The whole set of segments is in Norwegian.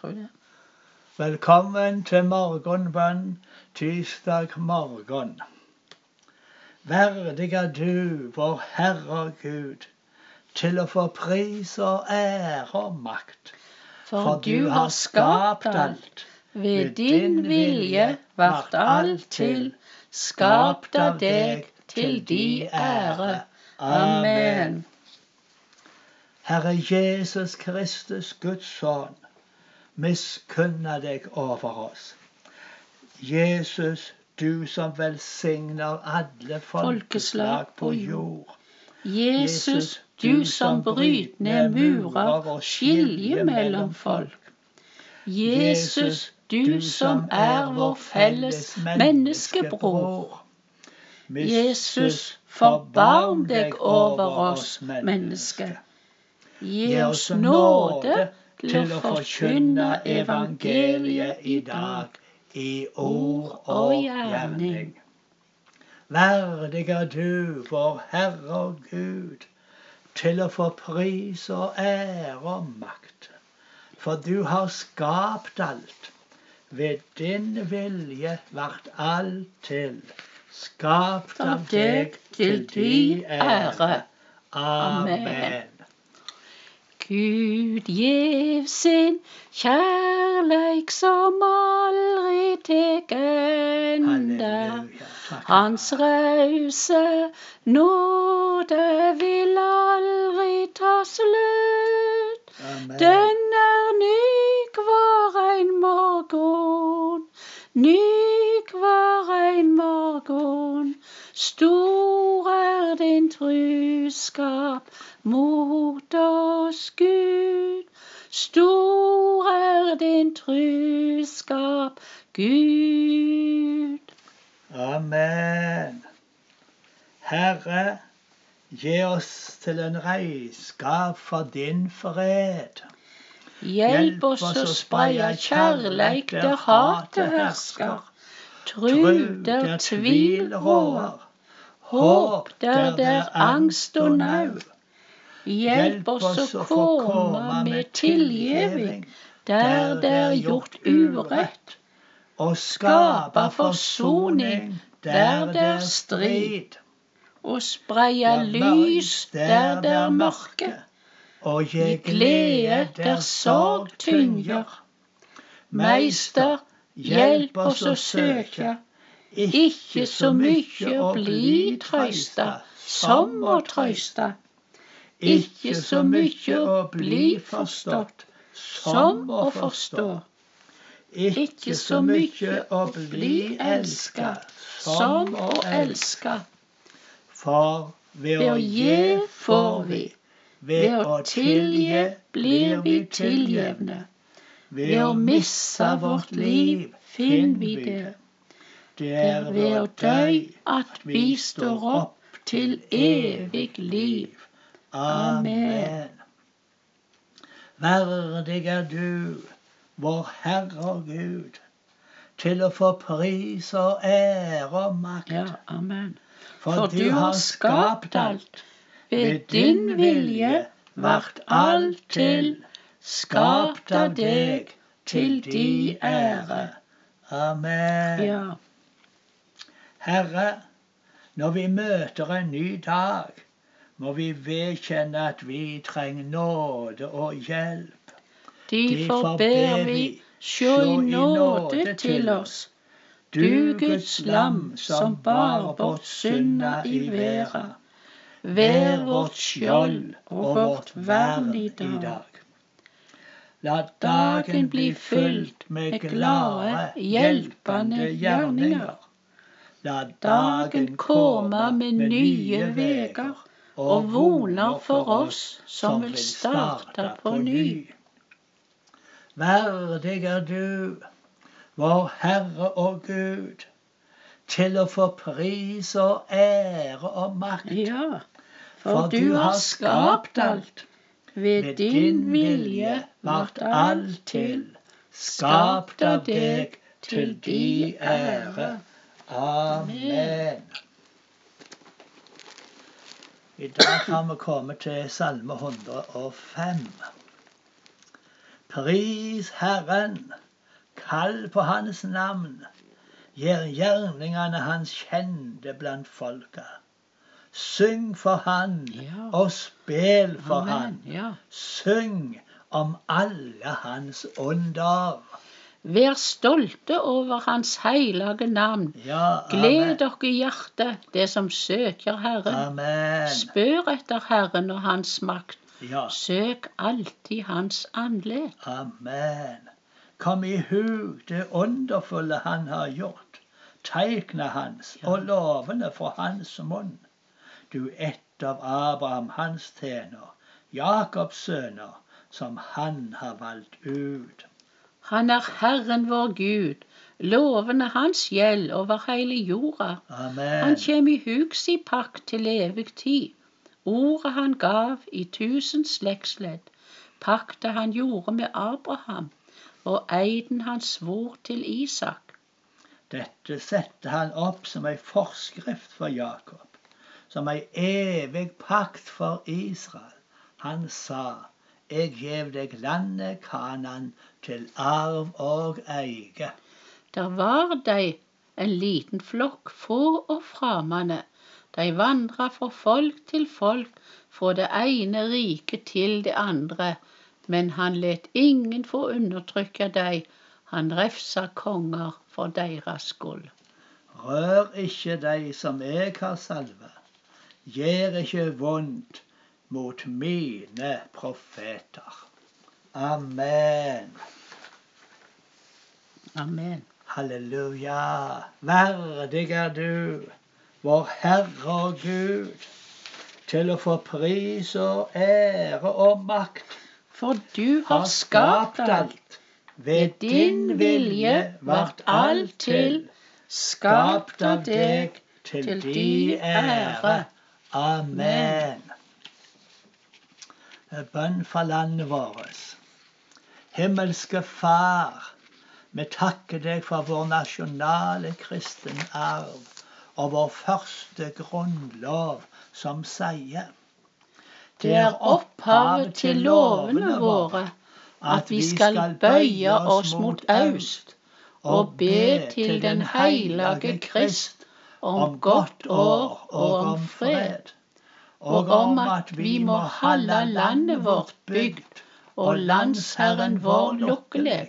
tror det. Velkommen til morgenbønn tirsdag morgen. Verdig er du, vår Herre Gud, til å få pris og ære og makt. For du har skapt alt. Ved din vilje vart alt til, skapt av deg til di ære. Amen. Herre Jesus Kristus, Guds sønn, miskunna deg over oss. Jesus, du som velsigner alle folkeslag på jord. Jesus, du som bryter ned murer og skiljer mellom folk. Jesus, du som er vår felles menneskebror. Jesus, forbarm deg over oss mennesker. Gi oss nåde til å forkynne evangeliet i dag, i ord og gjerning. Verdig er du, vår Herre og Gud, til å få pris og ære og makt. For du har skapt alt. Ved din vilje vart alt til. Skapt av deg til din ære. Amen. Gud gjev sin kjærleik som aldri tek ende. Hans rause nåde vil aldri ta slutt. Den er ny hver ein morgen, ny hver ein morgen. Stor er din truskap mot oss, Gud. Stor er din truskap, Gud. Amen. Herre, gi oss til en reiskap for din fred. Hjelp oss å spreie kjærleik der hatet hersker, tru der tvil rår, håp der der angst og nau. Hjelp oss å komme med tilgjeving der det er gjort urett, Og skape forsoning der det er strid, og spreie lys der det er mørke, Og gi glede der sorg tynger. Meister, hjelp oss å søke, ikke så mykje å bli trøysta som å trøysta. Ikke så mykje å bli forstått som å forstå. Ikke så mykje å bli elska som å elska. For ved å gi får vi. Ved å tilgi blir vi tilgjevne. Ved å missa vårt liv finner vi det. Det Det er ved å dø at vi står opp til evig liv. Amen. Verdig er du, vår Herre og Gud, til å få pris og ære og makt. Ja, amen. For du har skapt alt. Ved din vilje vart alt til, skapt av deg til di ære. Amen. Ja, Herre, når vi møter en ny dag, må vi vedkjenne at vi trenger nåde og hjelp. derfor ber vi, sjå i nåde til oss. Du Guds lam som bar vårt synda i verda. Vær vårt skjold og vårt vern i dag. La dagen bli fylt med glade, hjelpende gjerninger. La Dagen komme med nye veger og voner for oss som vil starte på ny. Verdig er du, vår Herre og Gud, til å få pris og ære og makt. Ja, for du har skapt alt. Ved din vilje vart alt til, skapt av deg til di ære. Amen. I dag har vi kommet til Salme 105. Pris Herren, kall på Hans navn, gjør gjerningene Hans kjente blant folka. Syng for Han og spill for Amen. Han. Syng om alle Hans under. Vær stolte over Hans hellige navn. Ja, Gled dere i hjertet, det som søker Herren. Amen. Spør etter Herren og Hans makt. Ja, Søk alltid Hans andlet. amen. Kom i hug det underfulle Han har gjort. Teiknet Hans og lovene fra Hans munn. Du ett av Abraham, hans tjener, Jakobs sønner, som Han har valgt ut. Han er Herren vår Gud. Lovene Hans gjeld over hele jorda. Han Amen. kjem i hug si pakt til evig tid. Ordet han gav i tusen slektsledd. Pakta han gjorde med Abraham, og eiden han svor til Isak. Dette setter han opp som ei forskrift for Jakob, som ei evig pakt for Israel. Han sa, Eg gjev deg landet Kanan til arv og eige. Der var dei en liten flokk, få og framande. De vandra fra folk til folk, fra det ene riket til det andre. Men han let ingen få undertrykke dei. Han refsa konger for deres skyld. Rør ikke dei som eg har salva. Gjer ikke vondt mot mine profeter. Amen. Amen. Halleluja. Verdig er du, vår Herre og Gud, til å få pris og ære og makt. For du har skapt alt. Ved din vilje vart alt til, skapt av deg til din ære. Amen. Bønn for landet vårt. Himmelske Far, vi takker deg for vår nasjonale kristen arv og vår første grunnlov, som sier Det er opphavet til lovene våre, at vi skal bøye oss mot øst og be til den hellige Krist om godt år og om fred, og om at vi må holde landet vårt bygd og landsherren vår lukkelig.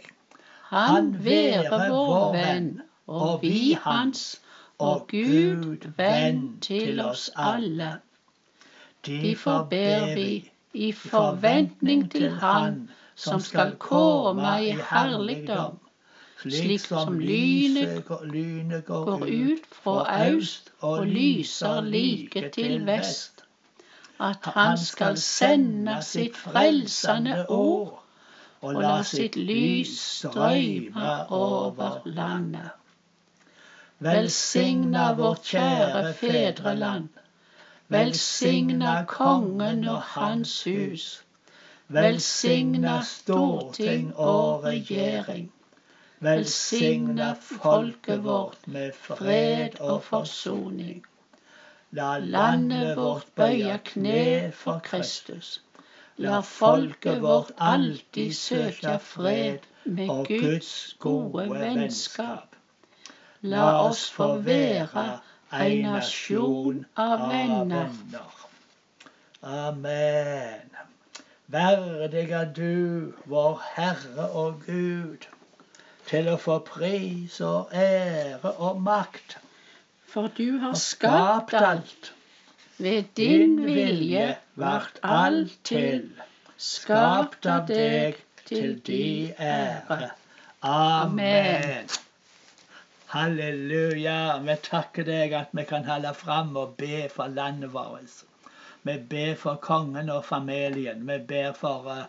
Han være vår venn, og vi hans, og Gud venn til oss alle. Derfor ber vi i forventning til Han som skal komme i herligdom, slik som lynet går ut fra øst og lyser like til vest, at han skal sende sitt frelsende ord og la sitt lys strøyme over landet. Velsigna vårt kjære fedreland. Velsigna kongen og hans hus. Velsigna storting og regjering. Velsigna folket vårt med fred og forsoning. La landet vårt bøye kne for Kristus. La folket vårt alltid søke fred med Guds gode vennskap. La oss få være en nasjon av venner. Amen. Verdig er du, vår Herre og Gud, til å få pris og ære og makt. For du har skapt alt. Ved din vilje vart alt til. Skapt av deg til di ære. Amen. Halleluja. Vi takker deg at vi kan holde fram og be for landet vårt. Vi ber for kongen og familien. Vi ber for eh,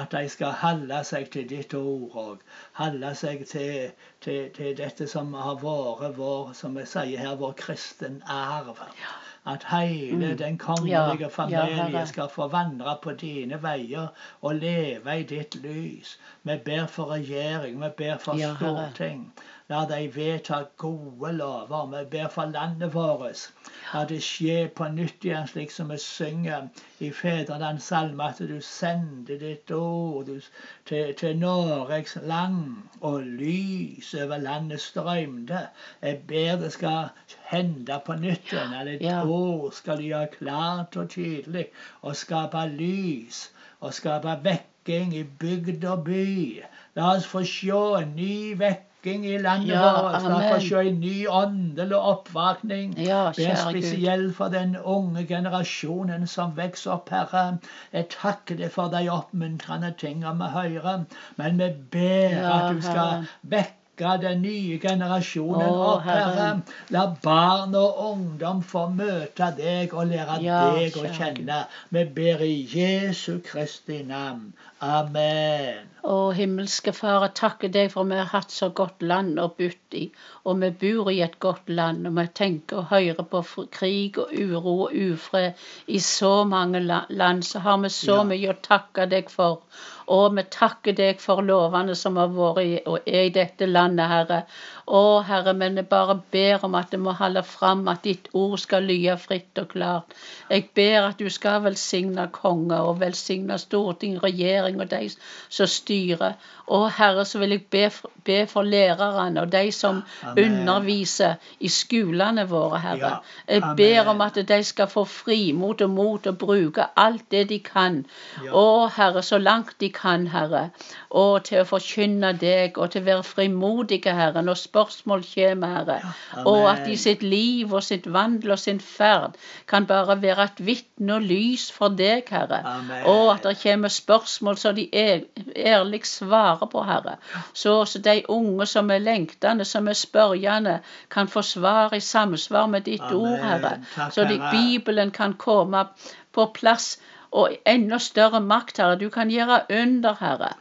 at de skal holde seg til ditt ord og holde seg til, til, til dette som har vært vår, som vi sier her, vår kristen arv. At hele Mm. den kongelige Ja, ja, familie Herre. skal få vandre på dine veier og leve i ditt lys. Vi ber for regjering, vi ber for Ja, Herre. La de vedta gode lover. Vi ber for landet vårt. La det skje på nytt igjen, slik som vi synger i Fedrelands salme, at du sender ditt ord til, til Norges land, og lys over landet strømde. Jeg ber det skal hende på nytt igjen, Ja, et ja. ord skal du gjøre klart og tydelig, og skape lys, og skape vekking i bygd og by. La oss få se en ny vekking i landet ja, vårt. La oss se en ny åndelig oppvåkning. Ja, Be spesielt for den unge generasjonen som vokser opp, Herre. Jeg takker deg for de oppmuntrende tingene vi hører, men vi ber ja, at du skal vekke vekke den nye generasjonen Å, opp, Herre. La barn og ungdom få møte deg og lære ja, deg å kjenne. Vi ber i Jesu Kristi navn. Amen. Å, himmelske Far, jeg takker deg for vi har hatt så godt land å bytte i. Og vi bor i et godt land, og vi tenker og hører på krig og uro og ufred i så mange land. Så har vi så ja. mye å takke deg for. Og vi takker deg for lovene som har vært i, og er i dette landet, Herre. Å, Herre, men jeg bare ber om at det må holde fram at ditt ord skal lye fritt og klart. Jeg ber at du skal velsigne konge og velsigne storting, regjering og de som styrer. Og Herre, så vil jeg be, be for lærerne og de som Amen. underviser i skolene våre, Herre. Ja. Jeg ber om at de skal få frimot og mot å bruke alt det de kan. Ja. Å, Herre, så langt de kan, Herre. Og til å forkynne deg og til å være frimodige, Herre, når spørsmål kommer, Herre. Ja. Og at i sitt liv og sitt vandel og sin ferd kan bare være et vitne og lys for deg, Herre. Amen. Og at det kommer spørsmål som de ærlig svarer svare på, Herre. Så, så de unge som er lengtende, som er spørjende, kan få svar i samsvar med ditt Amen. ord, Herre. Så de, Bibelen kan komme på plass og enda større makt, Herre. Du kan gjøre under, Herre.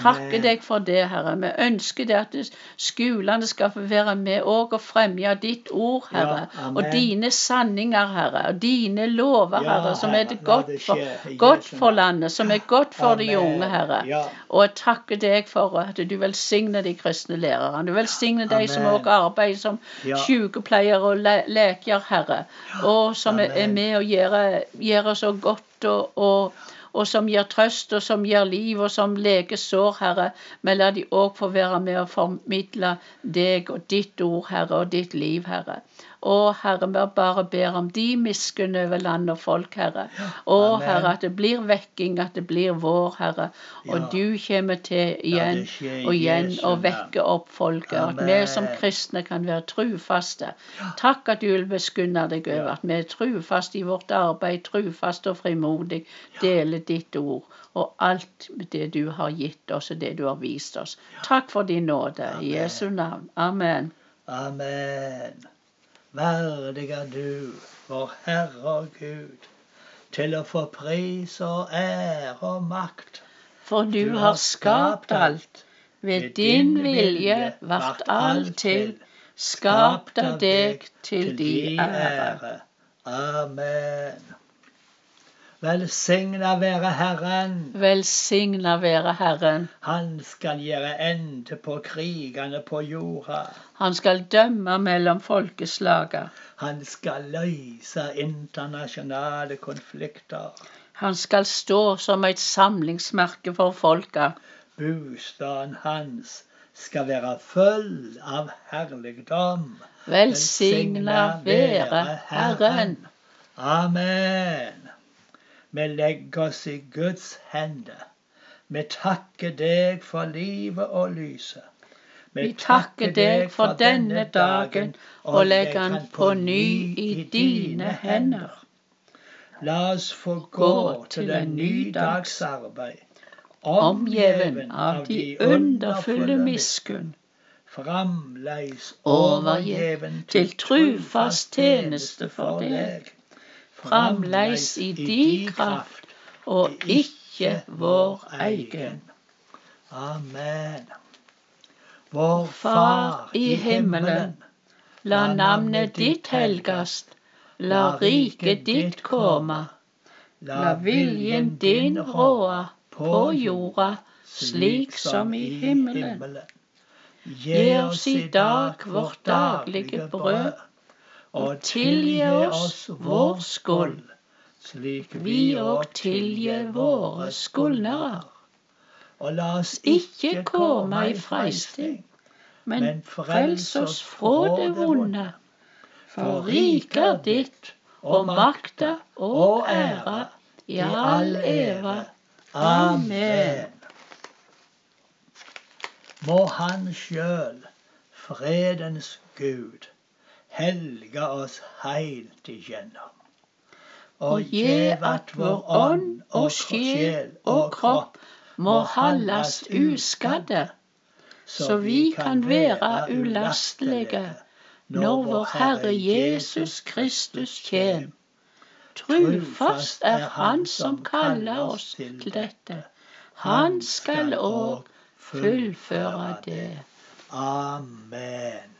Takke deg for det, Herre. Vi ønsker det at skolene skal få være med og fremme ditt ord, Herre. Ja, og dine sanninger, Herre. Og dine lover, Herre, som er det godt for, godt for landet, som er godt for de unge, Herre. Og jeg takker deg for at du velsigner de kristne lærerne. Du velsigner de som også arbeider som sykepleiere og le leker, Herre. Og som er med og gjør, gjør så godt og, og, og, som gir trøst, og som gir liv, og som leker sår, Herre. Men la de òg få være med og formidle deg og ditt ord, Herre, og ditt liv, Herre. Å, Herre, vi bare ber om de miskunn over land og folk, Herre. Å, Herre, at det blir vekking, at det blir vår, Herre. Og du kommer til igjen og igjen og vekker opp folket. At vi som kristne kan være trufaste. Takk at du vil beskunne deg over at vi er trufaste i vårt arbeid, trufaste og frimodig. Deler ditt ord og alt det du har gitt oss, og det du har vist oss. Takk for din nåde. I Jesu navn. Amen. Amen. Verdig er du, vår Herre og Gud, til å få pris og ære og makt. For du, du har skapt alt, ved din vilje vart alt til, skapt av deg til de ære. Amen. Velsigna være Herren. Velsigna være Herren. Han skal gjøre ende på krigene på jorda. Han skal dømme mellom folkeslaga. Han skal løse internasjonale konflikter. Han skal stå som et samlingsmerke for folka. Bostaden hans skal være full av herligdom. Velsigna være Herren. Amen. Vi legger oss i Guds hender. Vi takker deg for livet og lyset. Vi takker deg for denne dagen og legger den på ny i dine hender. La oss få gå til en ny dags arbeid, omgjeven av de underfulle miskunn, framleis overgjeven til trufast tjeneste for deg framleis i di kraft, og ikke vår egen. Amen. Vår Far i himmelen. La navnet ditt helgast. La riket ditt komme. La viljen din råde på jorda, slik som i himmelen. Gi oss i dag vårt daglige brød, og tilgi oss vår skyld, slik vi òg tilgir våre skyldnere. Og la oss ikke komme i freisting, men frels oss fra det vonde. For riket er ditt, og makta og æra i all ære. Amen. Må Han sjøl, fredens Gud, helge oss heilt igjennom. Og gjev at vår ånd og sjel og kropp må holdes uskadde, så vi kan være ulastelige når vår Herre Jesus Kristus kjem. Trufast er Han som kaller oss til dette. Han skal òg fullføre det. Amen.